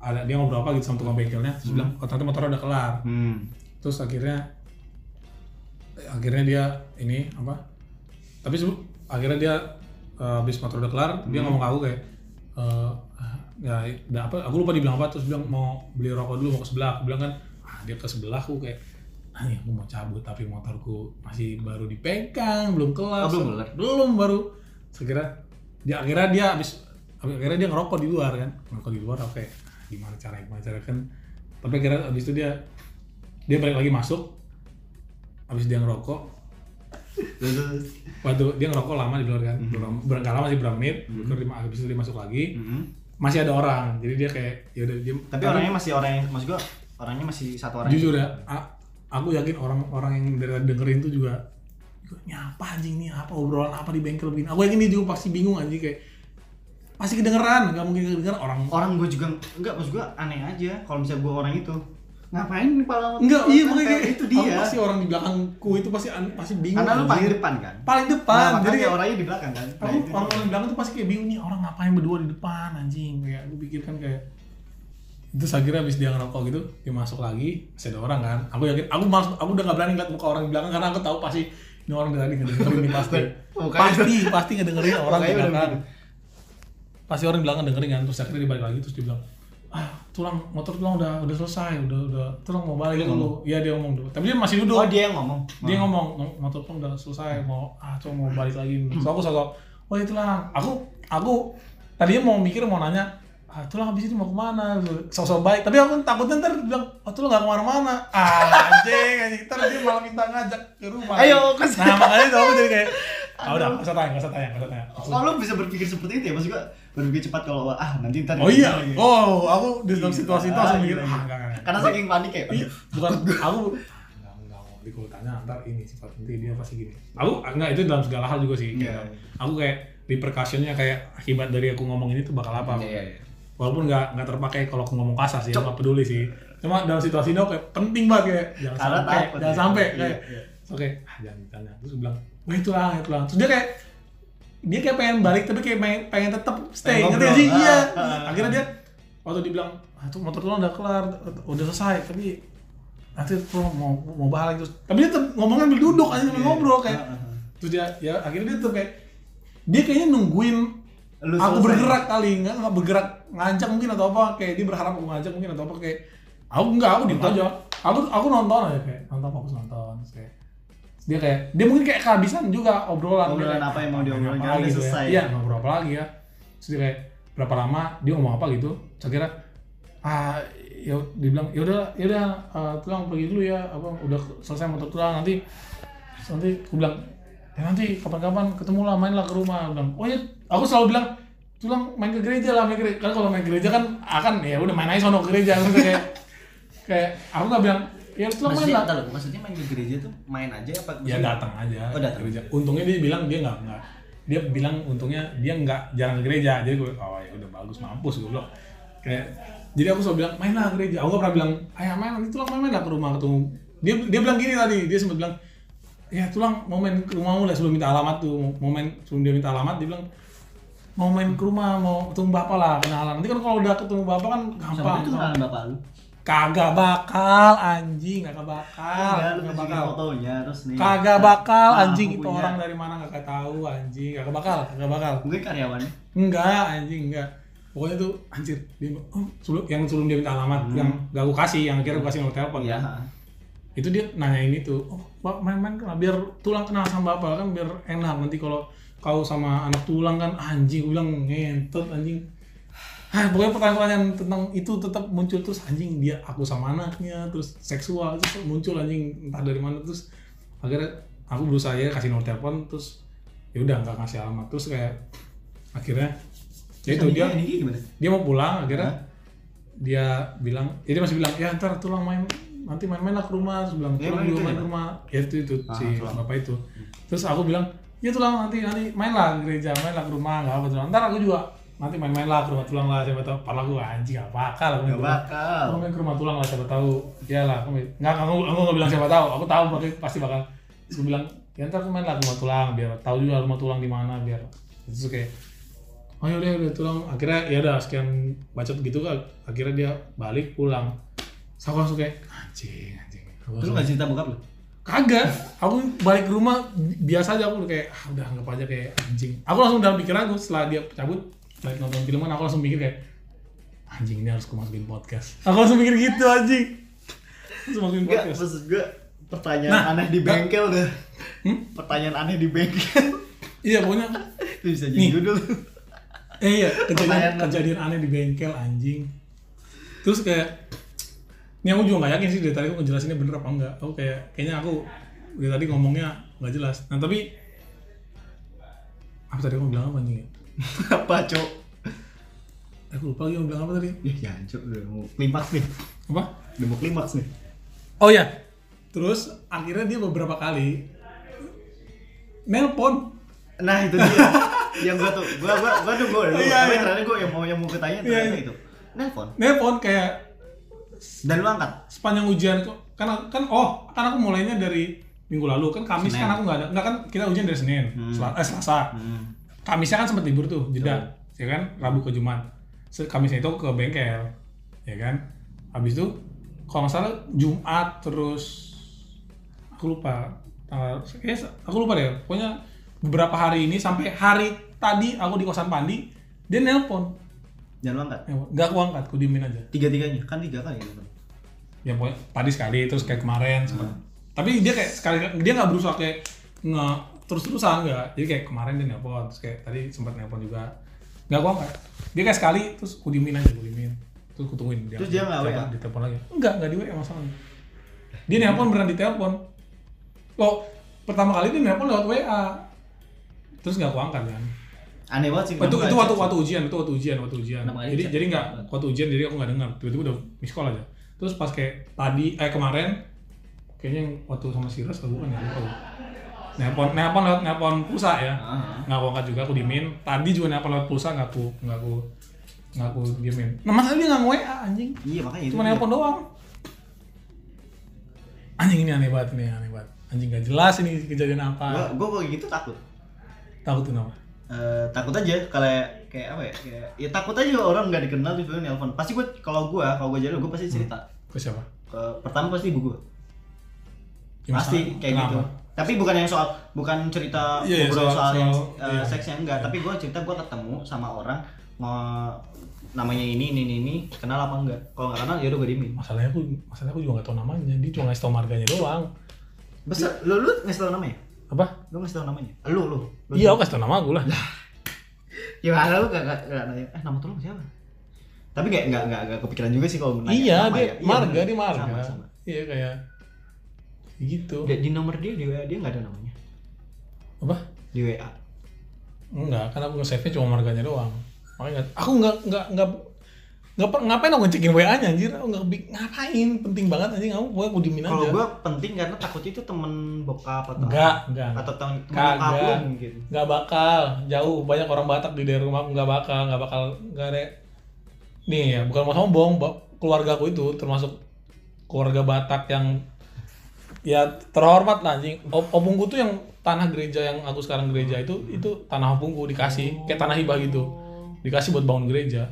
Speaker 1: ada dia ngobrol apa gitu sama tukang bengkelnya. Terus bilang oh ternyata motornya udah kelar.
Speaker 2: Hmm.
Speaker 1: terus akhirnya akhirnya dia ini apa tapi akhirnya dia eh, habis motor udah kelar dia ngomong ke aku kayak eh, ya udah apa aku lupa dibilang apa. Terus bilang mau beli rokok dulu mau ke sebelah. Aku bilang kan ah, dia ke sebelah aku kayak ah ya aku mau cabut tapi motorku masih baru dipegang belum kelar.
Speaker 2: Oh, belum kelar?
Speaker 1: belum baru sekira dia akhirnya dia habis akhirnya dia ngerokok di luar kan. Ngerokok di luar oke. Gimana caranya gimana caranya kan. Tapi akhirnya abis itu dia dia balik lagi masuk. Abis dia ngerokok. Waktu dia ngerokok lama di luar kan. Berapa- berapa lama sih berapa menit. Terus dia- abis itu dia masuk lagi.
Speaker 2: Mhm.
Speaker 1: masih ada orang. Jadi dia kayak ya udah dia
Speaker 2: Tapi orangnya masih orang yang maksud gua orangnya masih satu orang.
Speaker 1: jujur ya a- aku yakin orang-orang yang dengerin tuh juga juga, "Ini apa anjing nih apa obrolan apa di bengkel begini aku yakin dia juga pasti bingung anjing kayak pasti kedengeran nggak mungkin kedengeran orang
Speaker 2: Orang gua juga enggak maksud gua aneh aja kalau misalnya gua orang itu. Ngapain nih pala
Speaker 1: enggak iya makanya kayak
Speaker 2: itu dia.
Speaker 1: pasti orang di belakangku itu pasti pasti bingung
Speaker 2: Karena lu paling depan kan.
Speaker 1: paling depan
Speaker 2: Nah,
Speaker 1: jadi kayak
Speaker 2: orangnya di belakang kan. Nah,
Speaker 1: aku
Speaker 2: itu.
Speaker 1: orang-orang di belakang tuh pasti kayak bingung nih orang ngapain berdua di depan anjing kayak aku pikirkan kayak terus akhirnya habis dia ngerokok gitu dia masuk lagi masih ada orang kan aku yakin aku masuk aku udah gak berani ngeliat muka orang di belakang karena aku tahu pasti ini orang dari ngedengerin ini pasti
Speaker 2: Mukanya
Speaker 1: pasti pasti ngedengerin orang
Speaker 2: begitu.
Speaker 1: pasti orang di belakang dengerin kan terus akhirnya dia balik lagi terus dia bilang ah tulang motor tulang udah udah selesai udah udah tulang mau balik dulu. iya dia ngomong dulu. Tapi dia masih duduk.
Speaker 2: Oh, dia yang ngomong.
Speaker 1: dia ngomong "Mo- motor pun udah selesai mau ah coba mau balik lagi. So aku sosok oh itu lah aku aku tadinya mau mikir mau nanya ah tulang habis itu mau ke mana sosok baik tapi aku takutnya ntar bilang oh tulang nggak ke mana-mana ah anjing anjing ntar dia malah minta ngajak ke rumah
Speaker 2: Ayo, ke
Speaker 1: nah makanya itu aku jadi kayak ah udah nggak usah tanya nggak usah tanya nggak usah tanya
Speaker 2: Oh, lu bisa berpikir seperti itu ya? Maksud gua berpikir cepat kalau ah nanti ntar
Speaker 1: oh iya
Speaker 2: lagi.
Speaker 1: oh aku di dalam
Speaker 2: Iya.
Speaker 1: situasi itu langsung mikir
Speaker 2: iya,
Speaker 1: ah
Speaker 2: iya.
Speaker 1: enggak enggak enggak.
Speaker 2: Karena saking panik ya.
Speaker 1: Iya, bukan aku di kalau tanya ntar ini sifat nanti dia pasti gini. Aku enggak itu dalam segala hal juga sih.
Speaker 2: Iya.
Speaker 1: Kayak, Aku kayak repercussionnya kayak akibat dari aku ngomong ini tuh bakal apa.
Speaker 2: Iya, iya.
Speaker 1: Walaupun nggak nggak terpakai kalau aku ngomong kasar sih, nggak peduli sih. Cuma dalam situasi itu kayak penting banget kayak jangan
Speaker 2: Karena
Speaker 1: sampai,
Speaker 2: takut
Speaker 1: jangan
Speaker 2: ya.
Speaker 1: sampai
Speaker 2: Iya,
Speaker 1: kayak.
Speaker 2: iya.
Speaker 1: Oke, ah jangan ditanya. Terus gue bilang, wah itu lah, itu lah. Terus dia kayak dia kayak pengen balik tapi kayak pengen, pengen tetap stay ngerti gak sih
Speaker 2: Ah,
Speaker 1: iya
Speaker 2: ah,
Speaker 1: akhirnya dia waktu dibilang ah tuh motor tulang udah kelar udah selesai tapi nanti tuh mau mau balik terus tapi dia tetap ngomongnya sambil duduk aja sambil
Speaker 2: Iya.
Speaker 1: ngobrol kayak
Speaker 2: Ah, ah, ah.
Speaker 1: terus dia ya akhirnya dia tuh kayak dia kayaknya nungguin
Speaker 2: Lu
Speaker 1: aku
Speaker 2: selesai.
Speaker 1: bergerak kali nggak nggak bergerak ngajak mungkin atau apa kayak dia berharap aku ngajak mungkin atau apa kayak aku enggak aku diem aja aku aku nonton aja kayak nonton fokus nonton Terus kayak dia kayak dia mungkin kayak kehabisan juga obrolan
Speaker 2: Obrolan
Speaker 1: kayak,
Speaker 2: apa yang mau
Speaker 1: "Ah,
Speaker 2: diobrolin, karena
Speaker 1: lagi
Speaker 2: udah
Speaker 1: ya."
Speaker 2: selesai.
Speaker 1: iya ngobrol apa lagi ya terus dia kayak berapa lama dia ngomong apa gitu saya kira ah ya dibilang ya udah ya udah eh, tulang pergi dulu ya apa udah selesai motor tulang nanti nanti aku bilang ya nanti kapan-kapan ketemu lah main lah ke rumah Aku bilang oh ya aku selalu bilang tulang main ke gereja lah main ke gereja. Kan kalau main ke gereja kan akan ya udah main aja sono ke gereja. Kayak kayak aku nggak bilang ya tulang main lah.
Speaker 2: lu, maksudnya main ke gereja tuh main aja apa?
Speaker 1: ya datang aja
Speaker 2: Oh, datang.
Speaker 1: gereja. Untungnya dia bilang dia nggak nggak dia bilang untungnya dia nggak jarang ke gereja. Jadi gue oh ya udah bagus mampus gue bilang. Kayak jadi aku selalu bilang main lah ke gereja. Aku nggak pernah bilang ayah main nanti tulang main, main lah ke rumah ketemu. Dia dia bilang gini tadi dia sempat bilang ya tulang mau main ke rumahmu lah sebelum minta alamat tuh mau main sebelum dia minta alamat. Dia bilang mau main ke rumah mau ketemu bapak lah kenalan nanti kan kalau udah ketemu bapak kan
Speaker 2: Sampai
Speaker 1: gampang
Speaker 2: itu kenalan bapak lu.
Speaker 1: kagak bakal anjing kagak bakal
Speaker 2: Enggak,
Speaker 1: kagak bakal
Speaker 2: fotonya terus nih.
Speaker 1: Kagak bakal
Speaker 2: Ah,
Speaker 1: anjing itu orang dari mana kagak tahu anjing kagak bakal kagak bakal
Speaker 2: Mungkin karyawannya.
Speaker 1: enggak anjing enggak pokoknya tuh anjir dia oh, sebelum yang sebelum dia minta alamat
Speaker 2: Hmm.
Speaker 1: yang gak aku kasih yang akhirnya aku kasih nomor telepon kan. itu dia nanya ini tuh oh pak main-main kan biar tulang kenal sama bapak kan biar enak nanti kalau kau sama anak tulang kan anjing gue bilang ngentot anjing Ah, pokoknya pertanyaan-pertanyaan tentang itu tetap muncul terus anjing dia aku sama anaknya terus seksual terus muncul anjing entah dari mana terus akhirnya aku berusaha ya kasih nomor telepon terus ya udah nggak kasih alamat terus kayak akhirnya ya itu dia dia mau pulang akhirnya
Speaker 2: Hah?
Speaker 1: dia bilang ya dia masih bilang ya ntar tulang main nanti main-main lah ke rumah terus bilang
Speaker 2: Ya,
Speaker 1: tulang juga
Speaker 2: itu
Speaker 1: main
Speaker 2: ya?
Speaker 1: ke rumah ya itu itu
Speaker 2: Ah,
Speaker 1: si
Speaker 2: tulang.
Speaker 1: bapak itu terus aku bilang ya tulang nanti nanti main lah ke gereja main lah ke rumah nggak apa tulang ntar aku juga nanti main-main lah ke rumah tulang lah siapa tahu. Pala gue anjing apa bakal aku
Speaker 2: Gak bakal.
Speaker 1: aku main ke rumah tulang lah siapa tahu. Ya lah aku nggak aku aku nggak bilang siapa tahu. Aku tahu pasti pasti bakal. Aku bilang ya ntar aku main lah ke rumah tulang biar tahu juga rumah tulang di mana biar. Terus kayak oh yaudah udah tulang. Akhirnya ya udah sekian bacot gitu kan akhirnya dia balik pulang. Aku langsung kayak anjing anjing.
Speaker 2: Terus nggak cerita bokap lu?
Speaker 1: Kagak aku balik ke rumah bi- biasa aja aku kayak ah, udah anggap aja kayak anjing aku langsung dalam pikiran aku setelah dia cabut balik nonton filman aku langsung mikir kayak anjing ini harus aku masukin podcast aku langsung mikir gitu anjing langsung masukin podcast
Speaker 2: maksud gue pertanyaan
Speaker 1: Nah,
Speaker 2: aneh di bengkel deh.
Speaker 1: Hmm?
Speaker 2: Pertanyaan aneh di bengkel.
Speaker 1: iya pokoknya
Speaker 2: Itu bisa
Speaker 1: Nih.
Speaker 2: jadi judul.
Speaker 1: eh iya kejadian kejadian aneh di bengkel anjing terus kayak ini aku juga nggak yakin sih dari tadi aku ngejelasinnya bener apa enggak. Aku kayak kayaknya aku dari tadi ngomongnya nggak jelas. Nah tapi apa tadi aku bilang apa nih
Speaker 2: apa cok
Speaker 1: aku lupa lagi mau bilang apa tadi.
Speaker 2: Ya jangan cok udah mau klimaks nih.
Speaker 1: Apa?
Speaker 2: Udah mau klimaks nih.
Speaker 1: Oh ya terus akhirnya dia beberapa kali nelpon.
Speaker 2: Nah itu dia. Yang gua tuh gua gua gua tuh gua dulu
Speaker 1: Iya,
Speaker 2: tapi
Speaker 1: iya.
Speaker 2: ternyata gua yang mau yang mau ketanya
Speaker 1: Iya,
Speaker 2: ternyata
Speaker 1: iya.
Speaker 2: itu. Nelpon?
Speaker 1: Nelpon kayak
Speaker 2: dan lu angkat?
Speaker 1: Sepanjang ujian kok. Kan kan oh kan aku mulainya dari minggu lalu. Kan Kamis
Speaker 2: Senin.
Speaker 1: kan aku nggak ada. Nggak kan kita ujian dari Senin
Speaker 2: Hmm.
Speaker 1: Sel- eh, Selasa.
Speaker 2: Hmm.
Speaker 1: Kamisnya kan sempat libur tuh jeda ya kan? Rabu ke Jumat. Se- Kamisnya itu ke bengkel ya kan? Habis itu kalau nggak salah Jumat terus aku lupa tanggal se- aku lupa deh. Pokoknya beberapa hari ini sampai hari tadi aku di kosan Pandi dia nelpon
Speaker 2: dan lu angkat
Speaker 1: Nelpon. nggak aku angkat aku diemin aja.
Speaker 2: Tiga tiganya kan tiga kali gitu.
Speaker 1: Ya pokoknya tadi sekali terus kayak kemarin sempat. Tapi dia kayak sekali dia nggak berusaha kayak nge terus terusan nggak. Jadi kayak kemarin dia nelpon terus kayak tadi sempat nelpon juga. Nggak gua angkat. Dia kayak sekali terus aku diemin aja aku diemin. Terus aku tungguin
Speaker 2: Terus dia nggak? WA?
Speaker 1: ditelepon lagi. Enggak enggak di WA masalahnya. Dia nelpon beneran ditelepon. Oh pertama kali dia nelpon lewat WA terus nggak aku angkat kan
Speaker 2: aneh banget sih
Speaker 1: Oh, itu itu waktu waktu ujian itu waktu ujian waktu ujian. Jadi jadi nggak waktu ujian jadi aku nggak dengar. Tiba-tiba udah miss call aja. Terus pas kayak tadi eh kemarin kayaknya yang waktu sama Siras atau bukan ya lupa gua. nelpon nelpon lewat nelpon pulsa ya.
Speaker 2: Ah.
Speaker 1: nggak aku angkat juga aku diemin tadi juga nelpon lewat pulsa nggak aku nggak aku nggak aku diemin nah masalah dia nggak nge-WA anjing?
Speaker 2: Iya makanya itu
Speaker 1: cuma nelpon doang. Anjing ini aneh banget nih aneh banget. Anjing gak jelas ini kejadian
Speaker 2: gua
Speaker 1: apa
Speaker 2: gua kalau gitu takut.
Speaker 1: Takut kenapa
Speaker 2: Eh, takut aja kalau kayak apa ya kayak ya takut aja orang nggak dikenal tiba-tiba nelpon pasti gue kalau gue kalau gue jadi gue pasti cerita.
Speaker 1: Ke siapa?
Speaker 2: Ke pertama pasti ibu gue
Speaker 1: Ya,
Speaker 2: pasti kayak
Speaker 1: kenapa?
Speaker 2: gitu tapi bukan yang soal bukan cerita
Speaker 1: Iya, iya,
Speaker 2: ngobrol
Speaker 1: soal-
Speaker 2: soal, yang
Speaker 1: soal-
Speaker 2: eh,
Speaker 1: iya.
Speaker 2: seksnya enggak. Tapi gue cerita gue ketemu sama orang nge namanya ini ini ini, ini kenal apa enggak. Kalau nggak kenal ya udah gue diemin.
Speaker 1: Masalahnya aku masalahnya aku juga gak tau namanya. Dia cuma ngasih tau marganya doang.
Speaker 2: Besar lu lu ngasih tau namanya
Speaker 1: apa?
Speaker 2: Lu ngasih tau namanya? Lu lu, lu
Speaker 1: iya aku kasih tau nama aku lah.
Speaker 2: Gimana lu gak, gak, gak nanya? Eh nama tolong siapa? Tapi gak, gak, gak, gak kepikiran juga sih kalau nanya
Speaker 1: iya
Speaker 2: nama
Speaker 1: dia
Speaker 2: ya. Iya,
Speaker 1: marga
Speaker 2: bener.
Speaker 1: dia marga.
Speaker 2: Sama, sama.
Speaker 1: iya kayak gitu.
Speaker 2: Di, di nomor dia di WA dia nggak ada namanya?
Speaker 1: Apa?
Speaker 2: Di WA
Speaker 1: enggak kan aku nge-save nya cuma marganya doang. Makanya nggak- aku nggak nggak nggak nggak ngapain aku ngecekin WA nya anjir? Aku nggak ngapain? Penting banget anjing. Aku pokoknya aku
Speaker 2: kalau
Speaker 1: aja.
Speaker 2: gue penting karena takutnya itu temen bokap atau
Speaker 1: enggak enggak.
Speaker 2: Atau temen bokap lu mungkin.
Speaker 1: Nggak bakal. Jauh. Banyak orang Batak di daerah rumah nggak bakal nggak bakal nggak ada nih ya bukan mau sombong keluarga aku itu termasuk keluarga Batak yang ya terhormat lah anjing. Op- opungku tuh yang tanah gereja yang aku sekarang gereja itu itu tanah opungku dikasih. Kayak tanah hibah gitu. Dikasih buat bangun gereja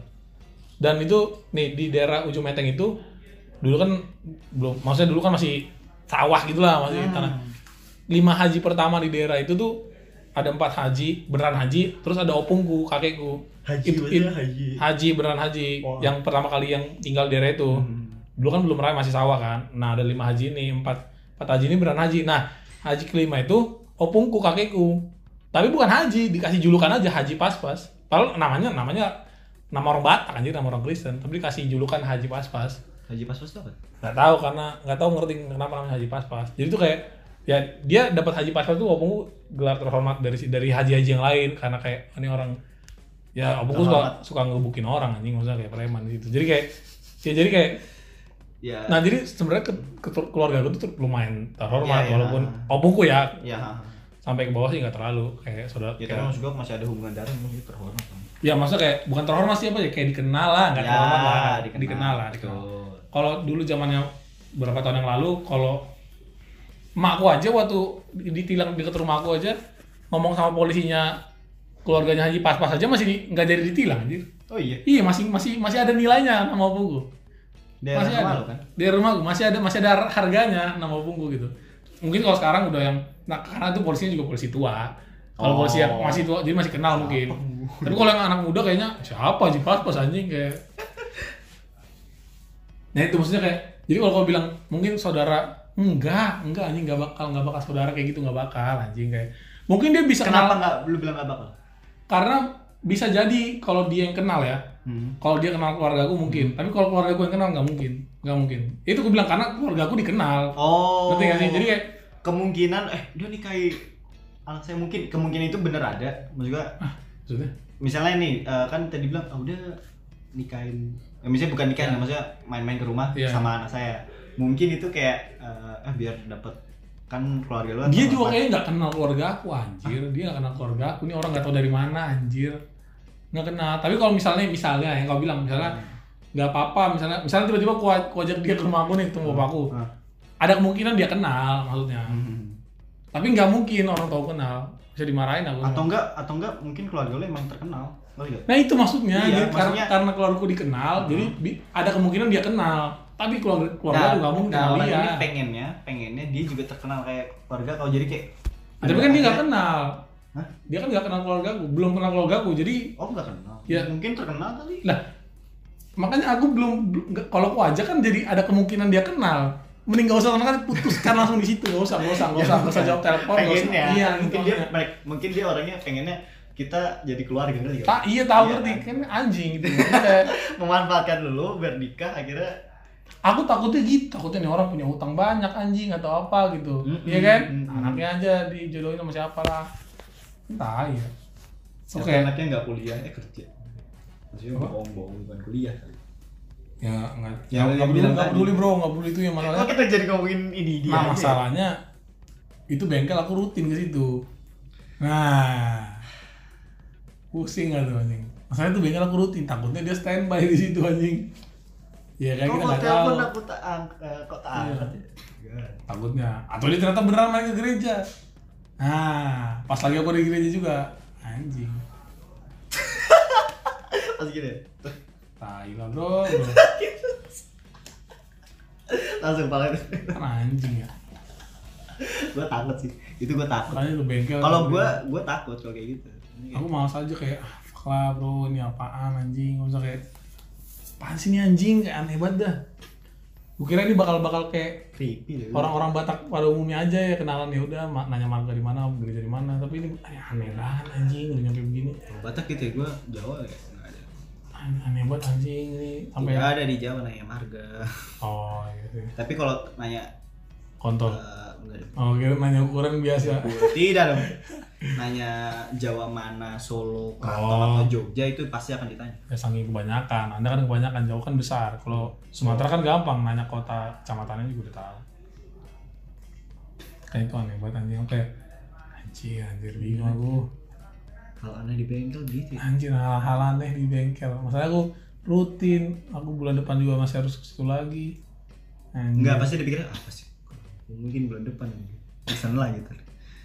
Speaker 1: dan itu nih di daerah ujung Meteng itu dulu kan belum maksudnya dulu kan masih sawah gitulah masih tanah. Lima haji pertama di daerah itu tuh ada empat haji beneran haji terus ada opungku kakekku.
Speaker 2: Haji,
Speaker 1: Itu- it-
Speaker 2: haji.
Speaker 1: haji beneran haji
Speaker 2: Wah.
Speaker 1: yang pertama kali yang tinggal di daerah itu.
Speaker 2: Hmm.
Speaker 1: dulu kan belum raya masih sawah kan. Nah ada lima haji ini empat empat haji ini beneran haji. Nah haji kelima itu opungku kakekku. Tapi bukan haji dikasih julukan aja haji pas-pas. Padahal namanya namanya nama orang Batak anjir nama orang Kristen. Tapi dikasih julukan haji pas-pas.
Speaker 2: Haji pas pas itu apa?
Speaker 1: Nggak tahu karena nggak tahu ngerti kenapa namanya haji pas-pas. Jadi tuh kayak ya dia dapat haji pas-pas tuh opungku gelar terhormat dari dari haji-haji yang lain. Karena kayak ini orang ya opungku suka suka ngebukin orang anjing maksudnya kayak preman gitu. Jadi kayak ya jadi kayak
Speaker 2: ya.
Speaker 1: Nah jadi sebenarnya ke, ke- keluarga gue tuh lumayan terhormat
Speaker 2: Iya, iya.
Speaker 1: walaupun opungku ya.
Speaker 2: Ya
Speaker 1: sampai ke bawah sih nggak terlalu kayak saudara
Speaker 2: ya
Speaker 1: kayak,
Speaker 2: maksud gue masih ada hubungan darah mungkin terhormat. kan
Speaker 1: ya maksudnya kayak bukan terhormat sih apa ya kayak dikenal lah nggak
Speaker 2: Ya,
Speaker 1: terhormat lah
Speaker 2: dikenal.
Speaker 1: dikenal, lah dikenal.
Speaker 2: Betul.
Speaker 1: Kalau dulu zamannya berapa tahun yang lalu kalau emakku aja waktu ditilang deket rumah aku aja ngomong sama polisinya keluarganya Haji pas-pas aja masih nggak jadi ditilang anjir.
Speaker 2: oh iya
Speaker 1: Iya masih masih masih ada nilainya nama opungku.
Speaker 2: daerah
Speaker 1: masih
Speaker 2: rumah
Speaker 1: ada
Speaker 2: kan
Speaker 1: di rumahku masih ada masih ada harganya nama opungku gitu mungkin kalau sekarang udah yang nah karena itu polisinya juga polisi tua kalau
Speaker 2: Oh.
Speaker 1: polisi yang masih tua jadi masih kenal mungkin tapi kalau yang anak muda kayaknya siapa sih pas pas anjing kayak nah itu maksudnya kayak jadi kalau kau bilang mungkin saudara enggak enggak anjing nggak bakal nggak bakal saudara kayak gitu nggak bakal anjing kayak mungkin dia bisa kenal
Speaker 2: kenapa nggak lu bilang nggak bakal
Speaker 1: karena bisa jadi kalau dia yang kenal ya
Speaker 2: Hmm.
Speaker 1: Kalau dia kenal keluarga aku mungkin, tapi kalau keluarga aku yang kenal nggak mungkin, nggak mungkin. Itu aku bilang karena keluarga aku dikenal.
Speaker 2: Oh.
Speaker 1: Ngerti nggak sih? Jadi kayak
Speaker 2: kemungkinan eh dia nikahi anak saya mungkin kemungkinan itu bener ada. Maksudnya
Speaker 1: maksudnya
Speaker 2: misalnya nih eh, kan tadi bilang ah, udah nikahin eh, misalnya bukan nikahin
Speaker 1: Ya.
Speaker 2: maksudnya main-main ke rumah
Speaker 1: Iya.
Speaker 2: sama anak saya mungkin itu kayak eh eh, biar dapat kan keluarga lu
Speaker 1: dia juga kayaknya nggak kenal keluarga aku anjir. Dia nggak kenal keluarga aku. Ini orang nggak tahu dari mana anjir. Nggak kenal. Tapi kalau misalnya misalnya yang kau bilang misalnya nggak apa-apa misalnya misalnya tiba-tiba aku, aku ajak dia ke rumah aku nih ketemu bapakku.
Speaker 2: Ah.
Speaker 1: Ada kemungkinan dia kenal maksudnya.
Speaker 2: Hmm.
Speaker 1: Tapi nggak mungkin orang tahu kenal. Bisa dimarahin aku.
Speaker 2: atau enggak atau enggak mungkin keluarga lu emang terkenal?
Speaker 1: Nah itu maksudnya,
Speaker 2: Iya,
Speaker 1: Jadi karena
Speaker 2: maksudnya-
Speaker 1: karena keluargaku dikenal, jadi bi- ada kemungkinan dia kenal. Tapi keluarga keluarga
Speaker 2: Nah,
Speaker 1: nggak mungkin
Speaker 2: nah,
Speaker 1: kenal dia.
Speaker 2: ini pengennya pengennya dia juga terkenal kayak keluarga kau jadi kayak
Speaker 1: Tapi kan dia nggak kenal.
Speaker 2: Hah?
Speaker 1: Dia kan nggak kenal keluarga aku, belum kenal keluarga aku. Jadi
Speaker 2: oh nggak kenal
Speaker 1: Ya.
Speaker 2: mungkin terkenal kali
Speaker 1: lah makanya aku belum belum- kalau aku aja kan jadi ada kemungkinan dia kenal. Mending gak usah karena kan putuskan langsung di situ, gak usah, gak usah, gak usah, gak usah jawab telepon, gak usah.
Speaker 2: pengennya
Speaker 1: Iya,
Speaker 2: mungkin
Speaker 1: gitu.
Speaker 2: dia merek- mungkin dia orangnya pengennya kita jadi keluarga ngerti nggak?
Speaker 1: Tak, iya tahu
Speaker 2: Iya,
Speaker 1: ngerti.
Speaker 2: kan?
Speaker 1: kan anjing gitu.
Speaker 2: Memanfaatkan dulu biar nikah akhirnya
Speaker 1: aku takutnya gitu. Takutnya nih orang punya utang banyak anjing atau apa gitu. Iya kan? anaknya aja dijodohin sama siapa lah. Entah ya. Oke.
Speaker 2: anaknya nggak kuliah eh kerja. Maksudnya bohong-bohong bukan kuliah
Speaker 1: ya nggak
Speaker 2: Ya,
Speaker 1: nggak peduli nggak peduli bro nggak peduli itu yang
Speaker 2: oh
Speaker 1: masalahnya
Speaker 2: kita jadi ngomongin ini dia?
Speaker 1: Nah
Speaker 2: ya?
Speaker 1: masalahnya itu bengkel aku rutin ke situ. Nah pusing gak tuh anjing? Masalahnya itu bengkel aku rutin takutnya dia standby di situ anjing. Ya kan
Speaker 2: Kok
Speaker 1: kita nggak tahu.
Speaker 2: aku tak angkat, kok tak
Speaker 1: Iya.
Speaker 2: angkat ya?
Speaker 1: takutnya. Atau dia ternyata beneran main ke gereja. Nah pas lagi aku di gereja juga anjing.
Speaker 2: Pas gini,
Speaker 1: tai lah bro, bro.
Speaker 2: langsung pala itu.
Speaker 1: kan anjing ya
Speaker 2: gue takut sih, itu gue takut. Kalau gue, gue takut kalau kayak gitu.
Speaker 1: aku malas aja kayak ah fuck lah bro ini apaan anjing usah kayak apaan sih ini anjing kayak aneh banget dah gue kira ini bakal bakal kayak
Speaker 2: Creepy deh.
Speaker 1: orang-orang Batak pada umumnya aja ya kenalan ya udah nanya marga di mana gereja di mana tapi ini aneh, banget anjing udah nyampe begini
Speaker 2: Batak gitu ya, gue Jawa ya.
Speaker 1: Aneh, banget anjing ini sampai
Speaker 2: Nggak ada di Jawa nanya marga.
Speaker 1: oh gitu ya.
Speaker 2: Tapi kalau nanya
Speaker 1: kontol
Speaker 2: enggak deh.
Speaker 1: oh kira nanya ukuran biasa
Speaker 2: Tidak dong. Nanya Jawa mana, Solo, Kantong
Speaker 1: Oh.
Speaker 2: atau Jogja itu pasti akan ditanya.
Speaker 1: ya saking kebanyakan anda kan kebanyakan jauh kan besar kalau Sumatera kan gampang nanya kota kecamatannya juga udah tahu kayak itu aneh banget anjing oke anjir anjir bingung aku
Speaker 2: Kalau aneh di bengkel gitu ya.
Speaker 1: anjir hal-hal aneh di bengkel masalahnya aku rutin aku bulan depan juga masih harus ke situ lagi anjir.
Speaker 2: Enggak, pasti dipikirnya apa sih? Mungkin bulan depan pesan lah gitu.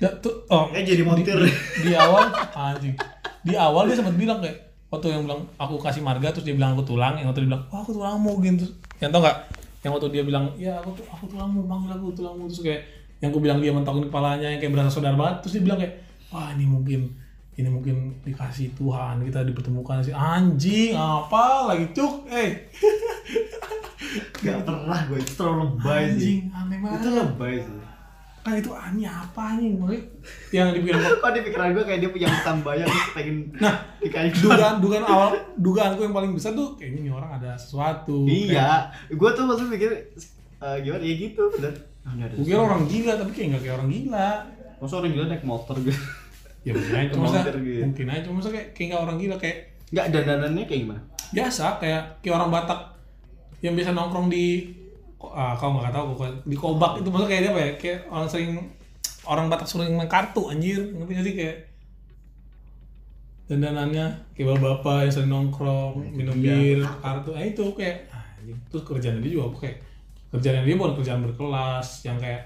Speaker 1: Ya, tuh, oh,
Speaker 2: Eh jadi montir.
Speaker 1: di, di awal anjing di awal dia sempat bilang kayak waktu yang bilang aku kasih marga terus dia bilang aku tulang yang waktu dia bilang wah aku tulangmu gitu terus yang tau nggak yang waktu dia bilang ya aku tuh aku tulangmu panggil aku tulangmu terus kayak yang aku bilang dia mentokin kepalanya yang kayak berasa saudara banget terus dia bilang kayak wah ini mungkin ini mungkin dikasih Tuhan kita dipertemukan sih. Anjing apa lagi? Cuk eh.
Speaker 2: Gak pernah gue itu terlalu lebay sih.
Speaker 1: anjing aneh
Speaker 2: Itu
Speaker 1: banget
Speaker 2: lebay sih.
Speaker 1: kan itu aneh apa anjing maksudnya yang dipikir
Speaker 2: Kok di pikiran gue kayak dia punya utang banyak terus pengen
Speaker 1: Nah,
Speaker 2: dikasih
Speaker 1: dugaan dugaan awal dugaanku yang paling besar tuh kayaknya ini orang ada sesuatu.
Speaker 2: Iya, gue tuh maksud mikir eh, gimana? Ya gitu bener.
Speaker 1: Gue kira orang gila tapi kayak nggak kayak orang gila.
Speaker 2: Masa orang gila naik motor gitu.
Speaker 1: Ya mungkin aja cuma
Speaker 2: gitu.
Speaker 1: mungkin aja cuma kayak kayak nggak orang gila kayak
Speaker 2: Enggak dandanannya kayak gimana?
Speaker 1: biasa kayak kayak orang Batak yang biasa nongkrong di ah, kau nggak tahu kok di kobak itu maksudnya kayak dia apa ya kayak orang sering orang Batak sering main kartu anjir ngerti nggak sih kayak dandanannya kayak bapak-bapak yang sering nongkrong minum
Speaker 2: Iya.
Speaker 1: bir kartu nah itu kayak ah, anjing terus kerjaan dia juga kayak kerjaan dia bukan kerjaan berkelas yang kayak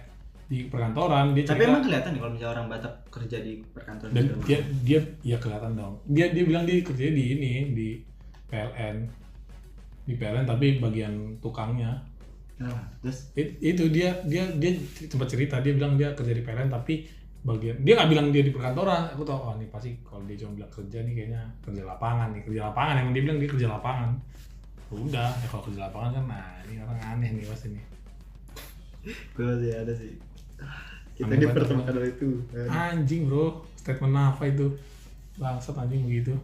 Speaker 1: di perkantoran dia
Speaker 2: Tapi
Speaker 1: cerita-
Speaker 2: emang kelihatan nih kalau misalnya orang Batak kerja di perkantoran
Speaker 1: dan
Speaker 2: segala
Speaker 1: dia dia ya kelihatan dong. Dia dia bilang dia kerja di ini di PLN di PLN tapi bagian tukangnya.
Speaker 2: Nah, terus?
Speaker 1: It- itu dia dia dia sempat cerita dia bilang dia kerja di PLN tapi bagian dia nggak bilang dia di perkantoran. Aku tahu oh ini pasti kalau dia cuma bilang kerja nih kayaknya kerja lapangan nih. Kerja lapangan emang dia bilang dia kerja lapangan. Udah ya kalau kerja lapangan kan nah ini orang aneh nih pasti nih.
Speaker 2: Gue masih ada sih. Kita
Speaker 1: banget,
Speaker 2: dipertemukan oleh itu.
Speaker 1: anjing bro statement apa itu bangsat anjing begitu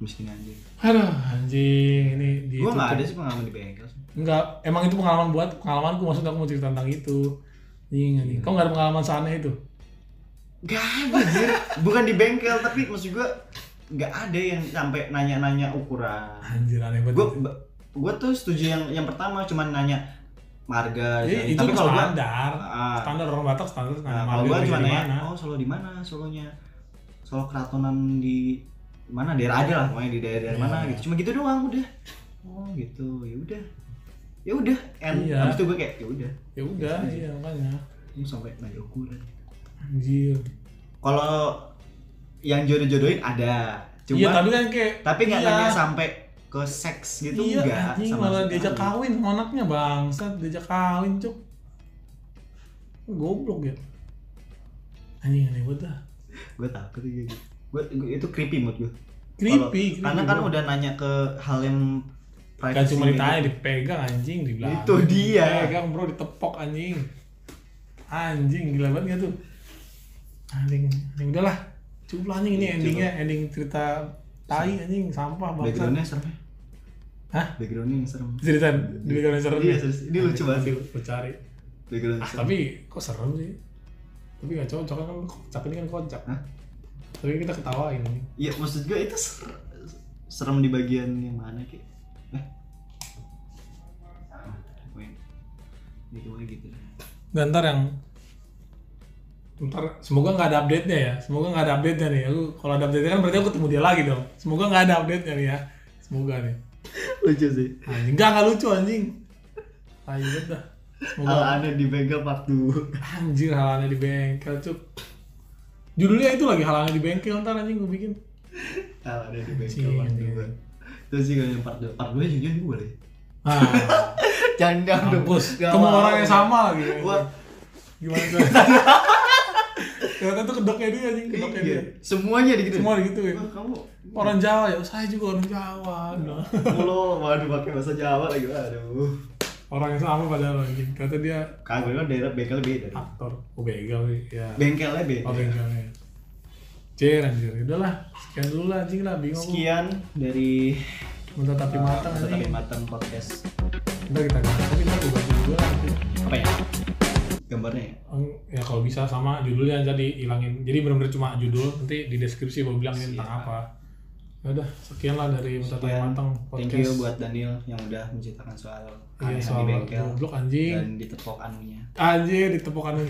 Speaker 2: miskin aja
Speaker 1: Aduh, anjing ini di
Speaker 2: gue nggak ada sih pengalaman di bengkel sih.
Speaker 1: Enggak, emang itu pengalaman buat pengalamanku maksud aku mau cerita tentang itu. Anjing, anjing. Kau nggak ada pengalaman seaneh itu?
Speaker 2: Gak ada anjir. Bukan di bengkel tapi maksud gue nggak ada yang sampai nanya-nanya ukuran.
Speaker 1: Anjir aneh banget.
Speaker 2: Gue gue tuh setuju yang yang pertama cuman nanya marga.
Speaker 1: Iya, itu
Speaker 2: tapi kalau
Speaker 1: standar.
Speaker 2: Ah.
Speaker 1: standar orang Batak standar
Speaker 2: Nah,
Speaker 1: nanya
Speaker 2: kalau
Speaker 1: marga
Speaker 2: gue
Speaker 1: gereja
Speaker 2: cuma
Speaker 1: di
Speaker 2: nanya,
Speaker 1: mana.
Speaker 2: oh Solo di mana Solonya? Solo keratonan di mana daerah aja lah pokoknya di daerah,
Speaker 1: Iya.
Speaker 2: mana gitu. Cuma gitu doang udah. Oh gitu, ya udah. Ya udah, and
Speaker 1: Iya.
Speaker 2: habis itu gue kayak ya udah.
Speaker 1: Ya udah,
Speaker 2: aja.
Speaker 1: iya makanya.
Speaker 2: Ini sampai nanya ukuran.
Speaker 1: Anjir.
Speaker 2: Kalau yang jodoh-jodohin ada. Cuma
Speaker 1: Iya, tapi kan kayak
Speaker 2: tapi nggak
Speaker 1: iya.
Speaker 2: nanya sampai ke seks gitu
Speaker 1: iya,
Speaker 2: enggak
Speaker 1: anjing
Speaker 2: sama
Speaker 1: malah diajak kawin anaknya bangsat, diajak kawin, cuk. Goblok ya. Anjing aneh banget dah.
Speaker 2: gue takut gitu gue itu creepy mood gue
Speaker 1: Creepy,
Speaker 2: Kalau-
Speaker 1: creepy,
Speaker 2: karena kan
Speaker 1: bro.
Speaker 2: udah nanya ke hal yang
Speaker 1: Kan
Speaker 2: privacy
Speaker 1: cuma
Speaker 2: gitu.
Speaker 1: ditanya, dipegang anjing, dibilang.
Speaker 2: Itu dia.
Speaker 1: Dipegang bro, ditepok anjing. Anjing, gila banget gak tuh? Anjing, anjing udahlah. Cukup lah anjing ini endingnya, ending cerita tai anjing, sampah bangsa.
Speaker 2: backgroundnya serem ya
Speaker 1: Hah?
Speaker 2: backgroundnya yang serem
Speaker 1: Cerita di background serem
Speaker 2: Iya,
Speaker 1: ya?
Speaker 2: serius. Ini lucu banget sih.
Speaker 1: Cari.
Speaker 2: background
Speaker 1: Ah,
Speaker 2: serem
Speaker 1: tapi kok serem sih? Tapi gak cocok kan kocak ini kan kocak.
Speaker 2: Hah?
Speaker 1: Tapi kita ketawain ini.
Speaker 2: iya maksud gue itu ser- serem di bagian yang mana ki eh Ah, pokoknya gitu aja gitu
Speaker 1: Dan ntar yang ntar semoga nggak ada update nya ya. Semoga nggak ada update nya nih. Aku kalau ada update nya kan berarti aku ketemu dia lagi dong. Semoga nggak ada update nya nih ya. Semoga nih.
Speaker 2: Lucu sih.
Speaker 1: Anjing nggak nggak lucu anjing. Ayo dah. Semoga
Speaker 2: hal aneh di bengkel part 2
Speaker 1: anjir halannya di bengkel cuk. Judulnya itu lagi halannya di bengkel ntar anjing gue bikin.
Speaker 2: Hal aneh di bengkel
Speaker 1: Anjing,
Speaker 2: part
Speaker 1: anjing.
Speaker 2: 2 terus sih kalau yang part 2 part 2 juga gue deh.
Speaker 1: Ah.
Speaker 2: Jangan jangan. Gak
Speaker 1: ketemu orang yang sama lagi.
Speaker 2: Gua-
Speaker 1: gimana tuh ternyata tuh kedoknya dia anjing kedoknya
Speaker 2: Iya.
Speaker 1: dia.
Speaker 2: Semuanya gitu
Speaker 1: semua digituin
Speaker 2: Wah, kamu
Speaker 1: orang Jawa ya saya juga orang Jawa
Speaker 2: mulu waduh pakai bahasa Jawa lagi aduh
Speaker 1: orang yang sama padahal anjing? Kata dia
Speaker 2: kagak kan daerah bengkel beda.
Speaker 1: aktor. Oh sih ya.
Speaker 2: Bengkelnya beda.
Speaker 1: Oh begalnya Cer anjir. Udahlah sekian dulu lah anjing lah bingung.
Speaker 2: Sekian dari
Speaker 1: Minta tapi matang
Speaker 2: Mata
Speaker 1: anjing.
Speaker 2: Tapi matang podcast.
Speaker 1: Ntar kita ganti tapi ntar gue ganti nanti.
Speaker 2: Apa ya gambarnya ya?
Speaker 1: Ya kalau bisa sama judulnya jadi hilangin jadi benar-benar cuma judul nanti di deskripsi gue bilang ini tentang apa. Ya udah sekian lah dari
Speaker 2: Sekian.
Speaker 1: matang
Speaker 2: thank you buat Daniel yang udah menceritakan soal
Speaker 1: iya soal
Speaker 2: di bengkel
Speaker 1: goblok anjing.
Speaker 2: dan ditepok anunya.
Speaker 1: Anjir ditepuk anu